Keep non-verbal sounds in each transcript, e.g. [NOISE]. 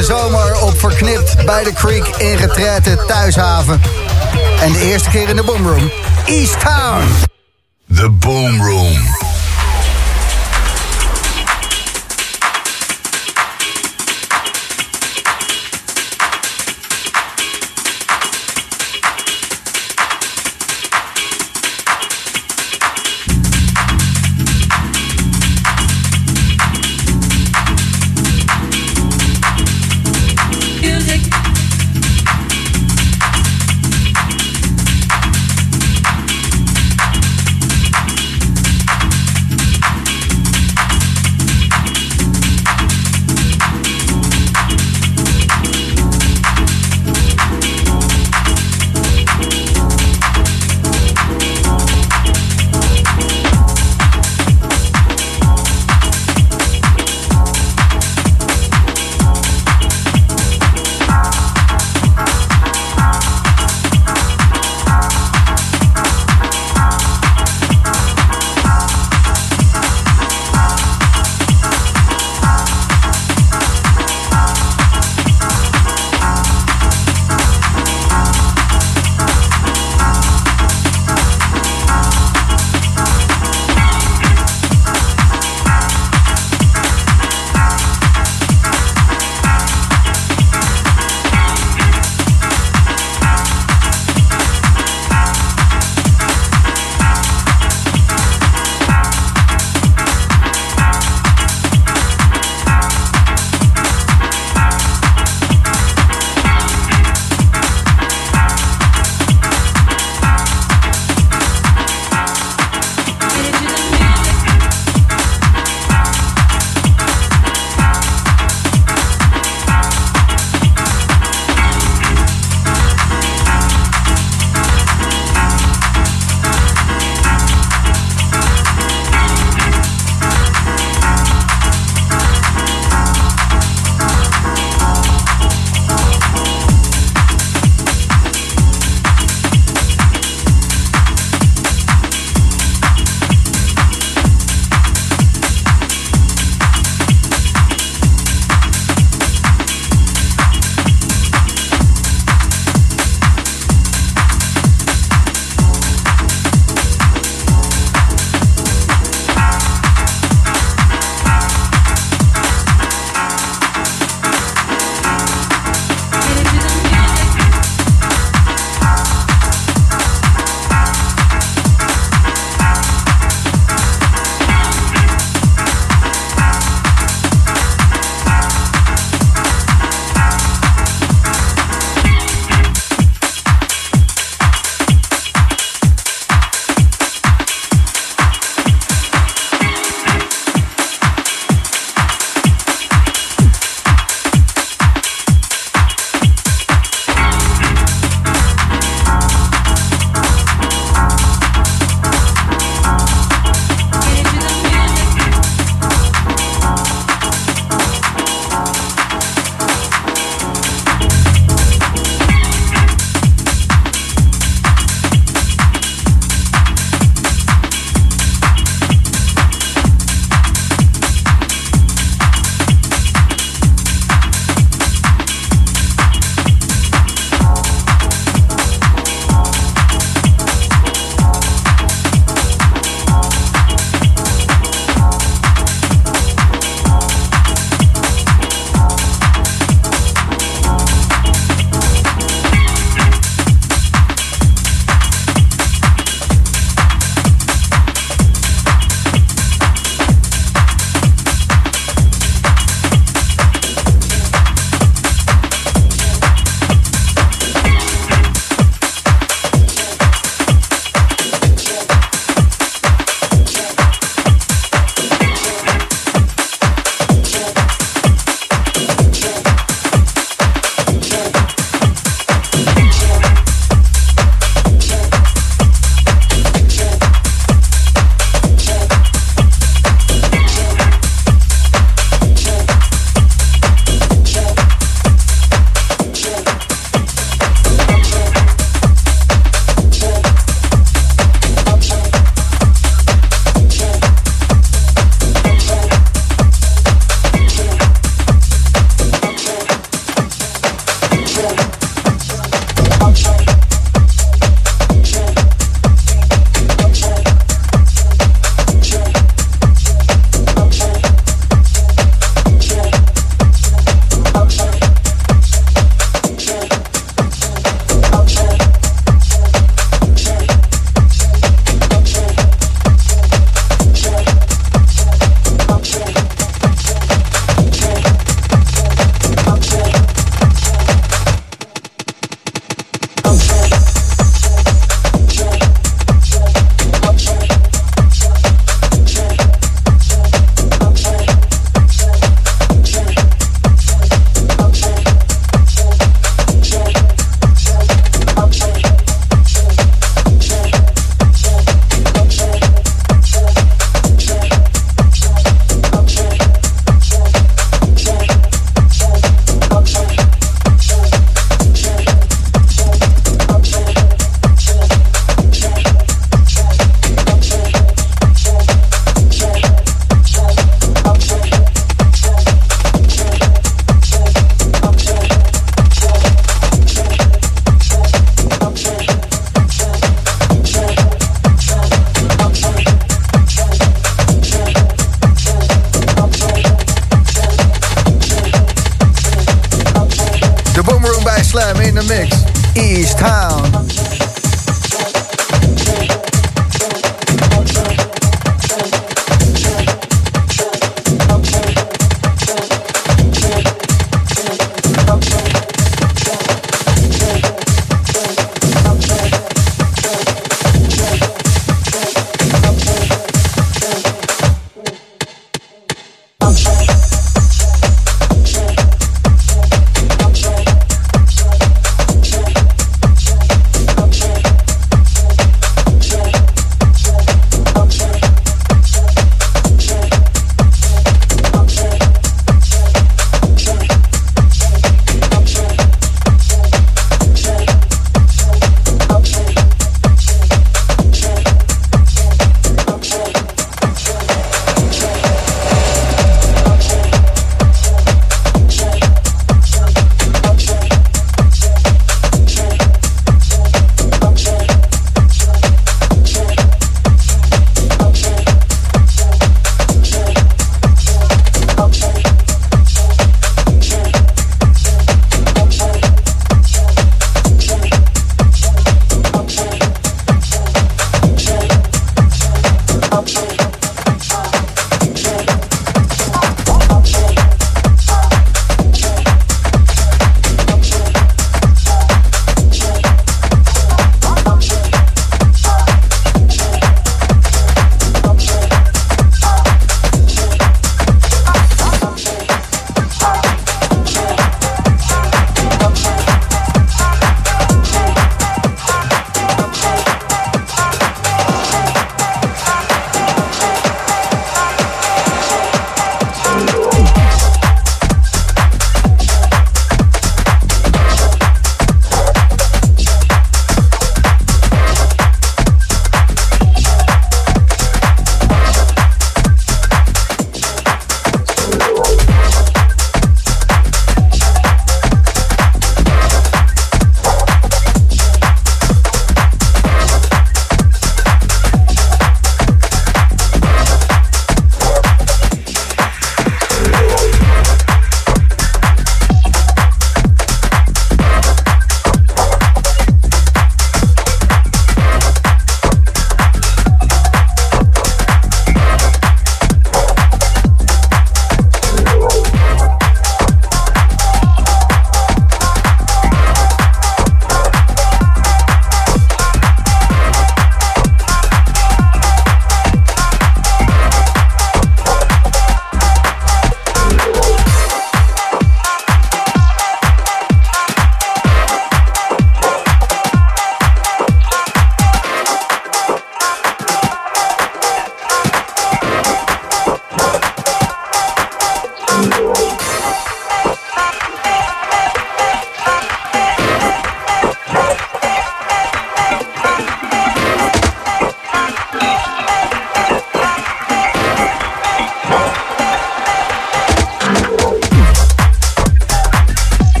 deze zomer op Verknipt bij de Creek in Thuishaven. En de eerste keer in de Boomroom, East Town. The Boomroom.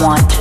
want.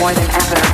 more than ever.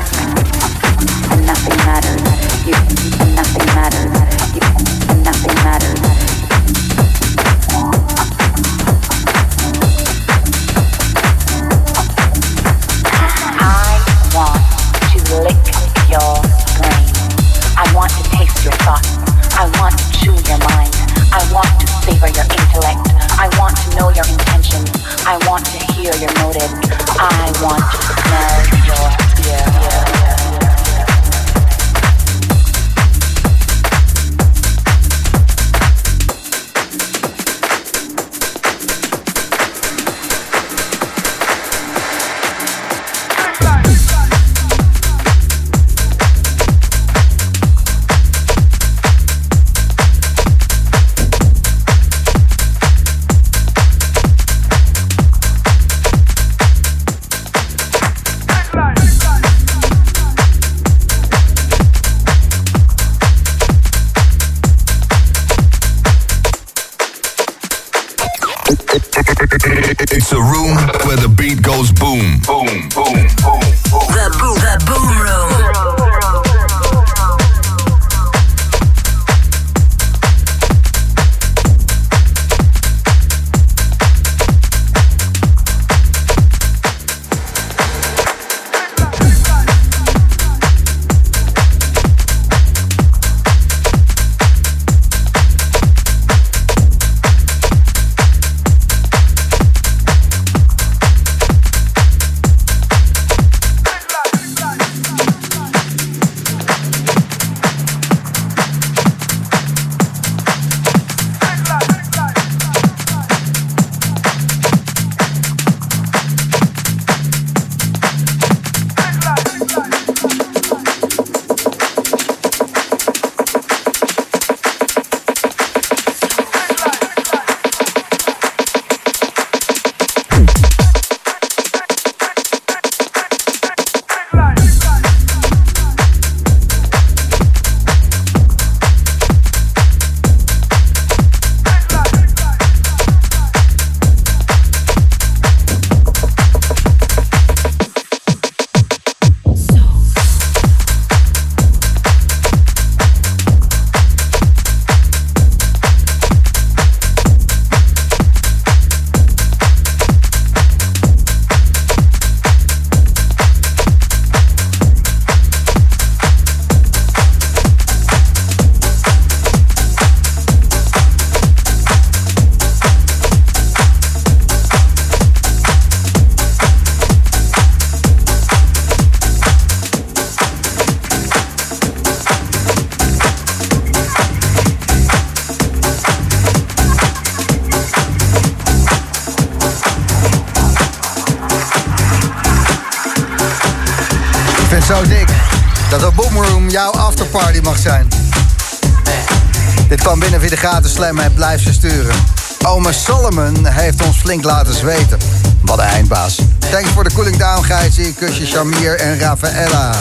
Solomon heeft ons flink laten zweten. Wat een eindbaas. Thanks voor de cooling down, Gijsie, kusje Shamir en Rafaela.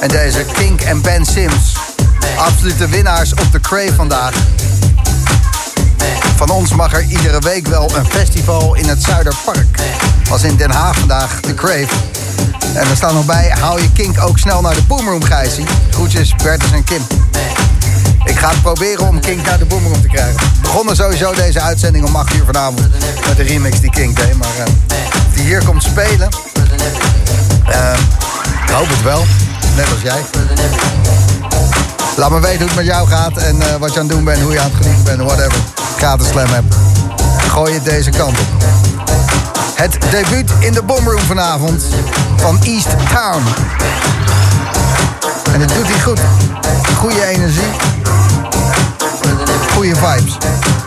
En deze Kink en Ben Sims. Absolute winnaars op de Crave vandaag. Van ons mag er iedere week wel een festival in het Zuiderpark. Was in Den Haag vandaag de Crave. En er staan nog bij, hou je kink ook snel naar de Boomroom, Gijsie. Groetjes, Bertus en Kim. Ik ga het proberen om Kink naar de Boomroom te krijgen. We begonnen sowieso deze uitzending om 8 uur vanavond met de remix die Kink deed. Maar uh, die hier komt spelen, uh, ik hoop het wel. Net als jij. Laat me weten hoe het met jou gaat en uh, wat je aan het doen bent, hoe je aan het genieten bent, whatever. Gratis slam. Gooi het deze kant op. Het debuut in de Boomroom vanavond van East Town. En dat doet hij goed. Goede energie. Goede vibes.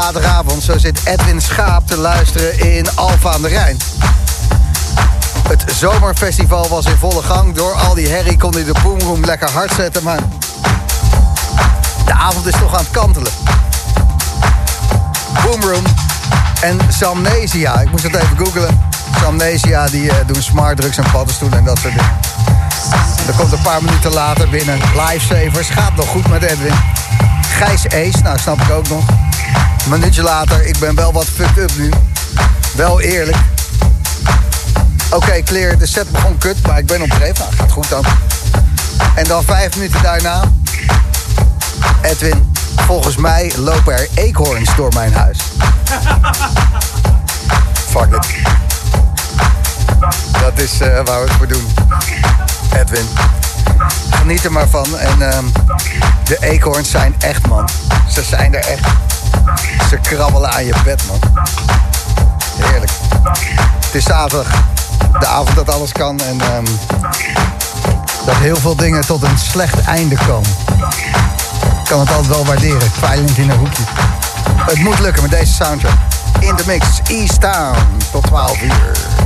Zaterdagavond. Zo zit Edwin Schaap te luisteren in Alfa aan de Rijn. Het zomerfestival was in volle gang. Door al die herrie kon hij de boomroom lekker hard zetten, maar... De avond is toch aan het kantelen. Boomroom en Samnesia. Ik moest het even googlen. Samnesia die uh, doen smart drugs en paddenstoelen en dat soort dingen. Dan komt een paar minuten later binnen. Lifesavers. Gaat nog goed met Edwin. Gijs Ace, nou snap ik ook nog. Minuutje later, ik ben wel wat fucked up nu. Wel eerlijk. Oké, okay, clear, de set begon kut, maar ik ben op. Nou, gaat goed dan. En dan vijf minuten daarna... Edwin, volgens mij lopen er eekhoorns door mijn huis. [LAUGHS] Fuck it. Dat is uh, waar we het voor doen. Edwin. Geniet er maar van. En uh, de eekhoorns zijn echt, man. Ze zijn er echt. Ze krabbelen aan je bed, man. Heerlijk. Het is zaterdag. De avond dat alles kan. En um, dat heel veel dingen tot een slecht einde komen. Ik kan het altijd wel waarderen. Kwijlend in een hoekje. Het moet lukken met deze soundtrack. in de mix. East Town tot 12 uur.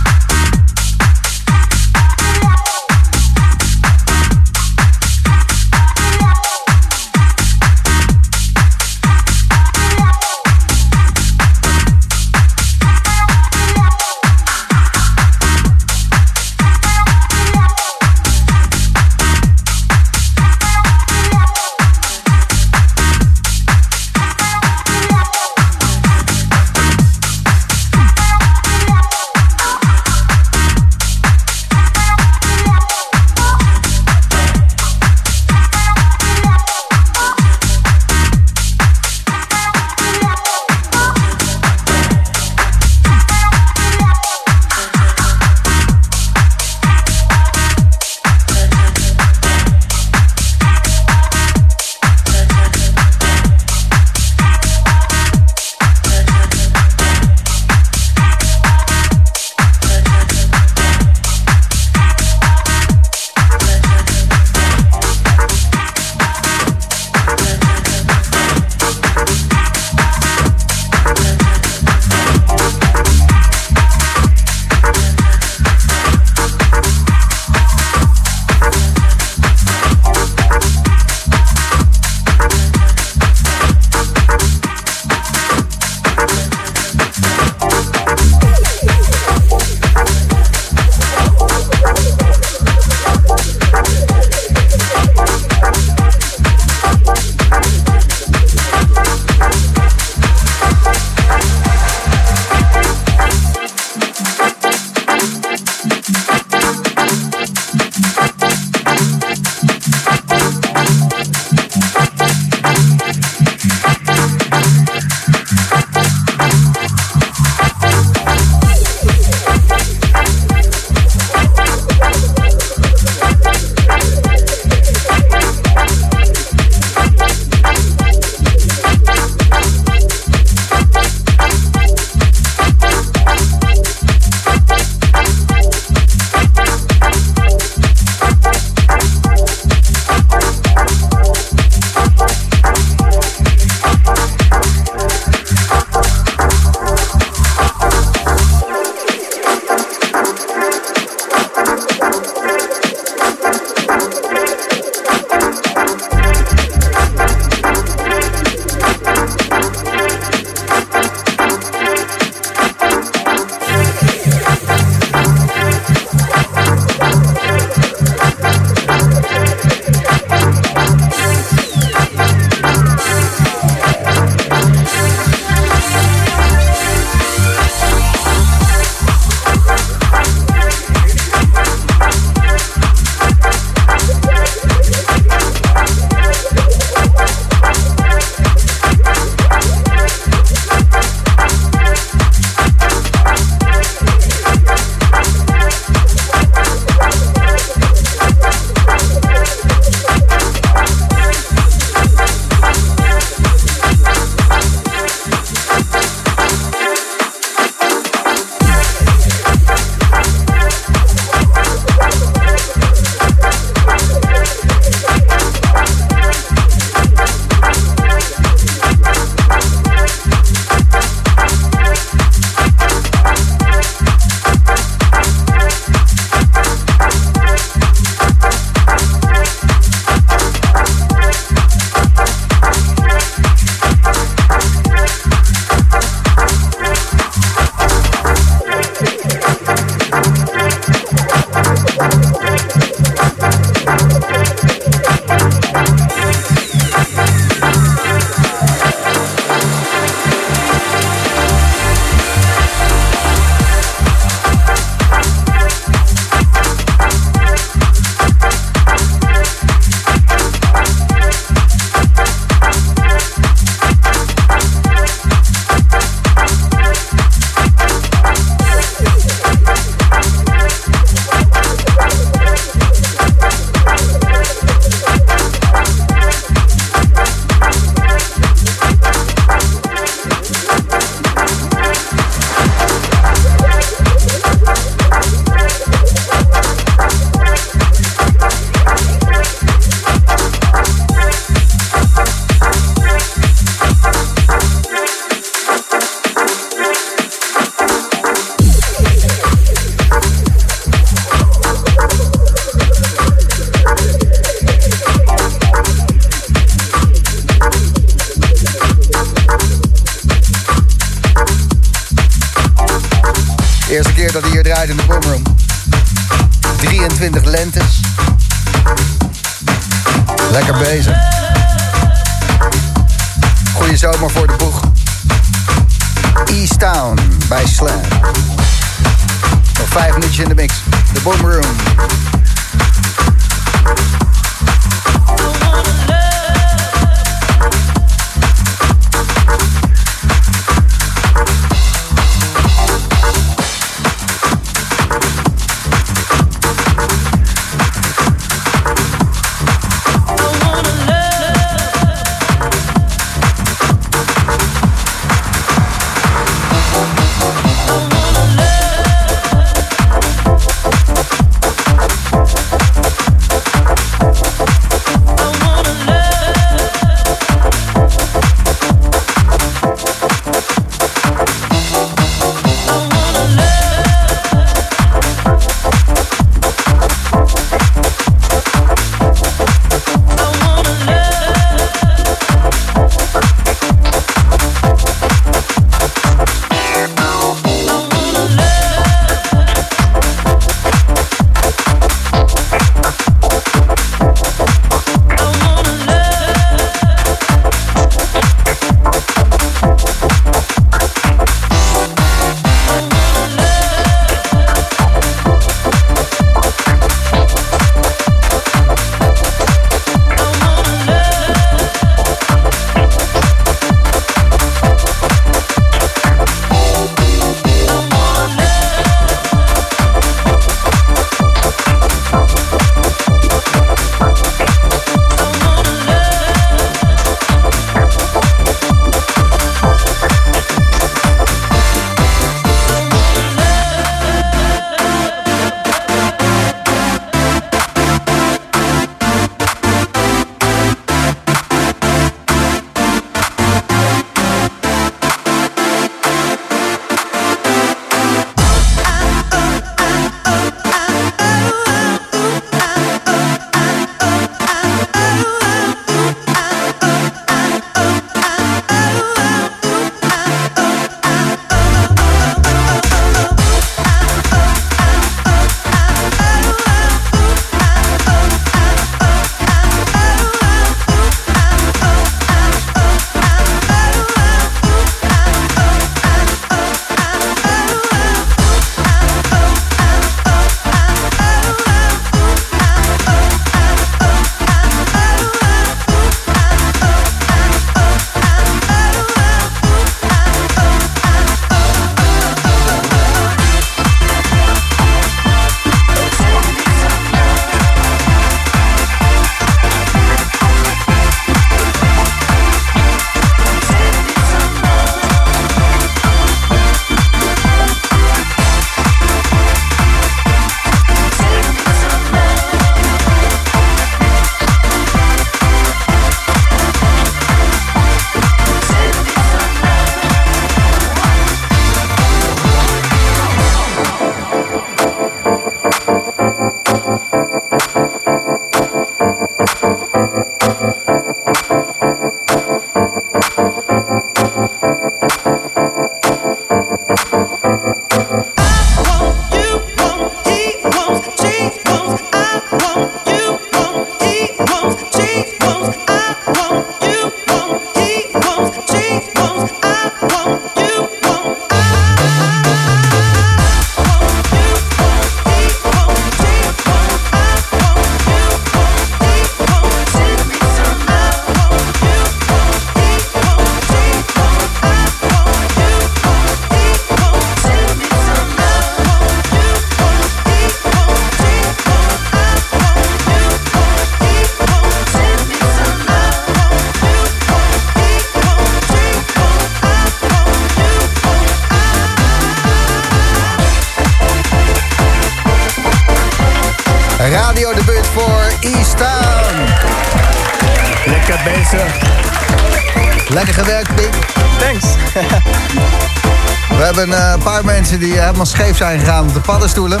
Die helemaal scheef zijn gegaan op de paddenstoelen.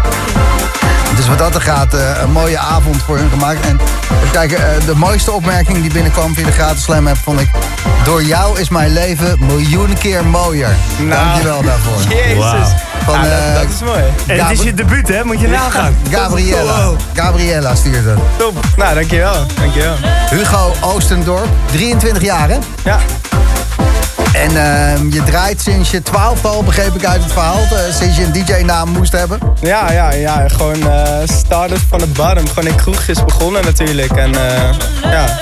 [LAUGHS] dus wat dat er gaat, eh, een mooie avond voor hun gemaakt. En even kijken, eh, de mooiste opmerking die binnenkwam via de gratis slam app vond ik... Door jou is mijn leven miljoenen keer mooier. Nou, Dankjewel daarvoor. [LAUGHS] Jezus. Van Ja, eh, dat, dat is mooi. En het is je debuut, hè? Moet je nagaan. Gabriella. Wow. Gabriella stuurt het. Top. Nou, dankjewel. Dankjewel. Hugo Oostendorp, 23 jaar hè? Ja. En ehm, je draait sinds je twaalfde al, begreep ik uit het verhaal. eh, sinds je een DJ-naam moest hebben. Ja, ja, ja. Gewoon eh started van de bottom. Gewoon in kroegjes begonnen natuurlijk. En eh, ja,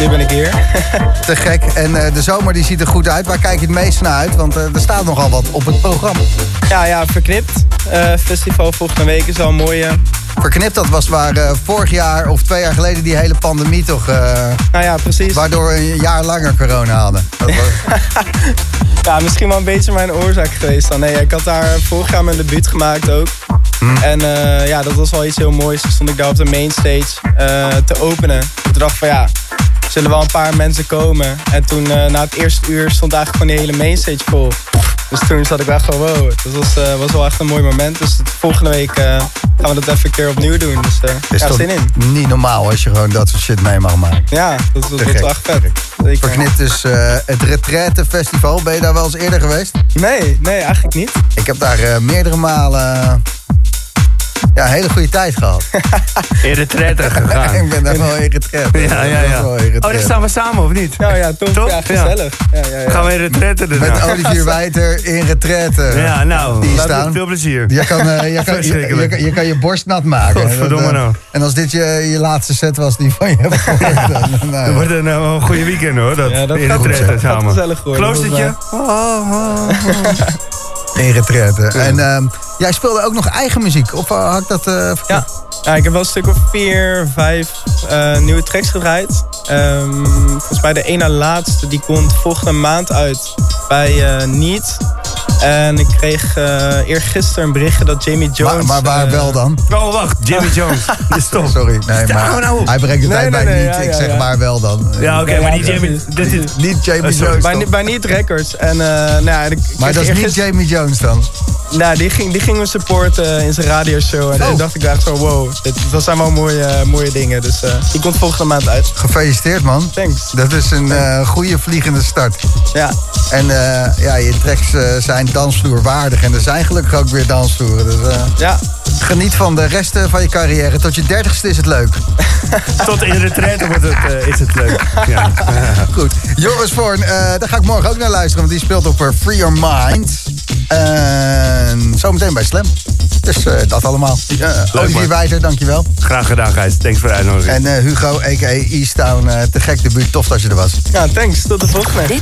nu ben ik hier. [LAUGHS] Te gek. En de zomer die ziet er goed uit. Waar kijk je het meest naar uit? Want er staat nogal wat op het programma. ja, ja, Verknipt. Festival volgende week is al een mooie. Verknipt, dat was waar eh, vorig jaar of twee jaar geleden die hele pandemie toch... eh, Nou ja, precies. waardoor we een jaar langer corona hadden. Dat was, [LAUGHS] Ja, misschien wel een beetje mijn oorzaak geweest dan. Nee, ik had daar vorig jaar mijn debuut gemaakt ook. En eh, ja, dat was wel iets heel moois. Toen stond ik daar op de mainstage te openen. Toen dacht van ja, zullen wel een paar mensen komen. En toen na het eerste uur stond eigenlijk gewoon die hele mainstage vol. Dus toen zat ik wel gewoon wow. Dat was, eh, was wel echt een mooi moment. Dus volgende week eh, gaan we dat even een keer opnieuw doen. Dus eh is ja, toch zin in. niet normaal als je gewoon dat soort shit mee mag maken. Ja, dat, is wel echt vet. Verknipt is eh, het Retraite Festival. Ben je daar wel eens eerder geweest? Nee, nee, eigenlijk niet. Ik heb daar eh, meerdere malen eh, ja, een hele goede tijd gehad. [LAUGHS] In de tretter [LAUGHS] gegaan. ik ben daar wel in getred. Ja, ja, ja. Oh, daar staan we samen, of niet? Nou ja, top. Top? Ja, gezellig. Ja. Ja, ja, Gaan we in de tretter Met. Olivier [LAUGHS] Wijter in retraite. Ja, nou. Die staan. Veel plezier. Je kan, eh, je, kan, je, je kan- je kan je borst nat maken. Godverdomme Dat, eh, nou. En als dit je, je laatste set was die van je hebt gehoord. dan, dan, nou, Dat wordt een, eh, een goede weekend hoor. Dat, Ja, dat in de gaat tretter goed, gaat samen. gezellig worden. In retraite. En ehm, jij speelde ook nog eigen muziek. Of eh, had ik dat verkeerd? Ja. ja, ik heb wel een stuk of vier, vijf eh, nieuwe tracks gedraaid. Ehm, volgens mij de ene laatste, die komt volgende maand uit bij Niet. En ik kreeg eh eergisteren een berichtje dat Jamie Jones... Maar, maar waar eh, wel dan? Oh, wacht. Jimmy [LAUGHS] Jones. Stop. Sorry, nee, maar nou op. hij brengt het Nee, bij nee, niet. ja, ik ja, zeg ja. maar wel dan. Ja, oké, Ja, maar die Jamie... Dit is, Niet Jamie Oh. Jones. Bij, bij Niet Records. En, eh, nou, ja, ik- ik Maar dat is niet Jamie Jones dan. Nou, die ging, die ging me supporten in zijn radioshow. En Oh. toen dacht ik echt zo, wow, dit, dat zijn wel mooie, mooie dingen. Dus eh, die komt volgende maand uit. Gefeliciteerd man. Thanks. Dat is een eh, goede vliegende start. Ja, En eh, ja, je tracks eh, zijn dansvloerwaardig. En er zijn gelukkig ook weer dansvloeren. Dus eh, ja. geniet van de rest eh, van je carrière. Tot je dertigste is het leuk. [LAUGHS] tot in de tretter wordt het, eh, is het leuk. Ja. [LAUGHS] Goed. Joris Voorn, eh, daar ga ik morgen ook naar luisteren. Want die speelt op Free Your Mind. En zometeen bij Slam. Dus eh, dat allemaal. Uh, Olivier. Wijter, dankjewel. Graag gedaan, Gijs. Thanks voor de uitnodiging. En eh, Hugo, a.k.a. Easttown, eh, te gek debuut. Tof dat je er was. ja, thanks. Tot de volgende.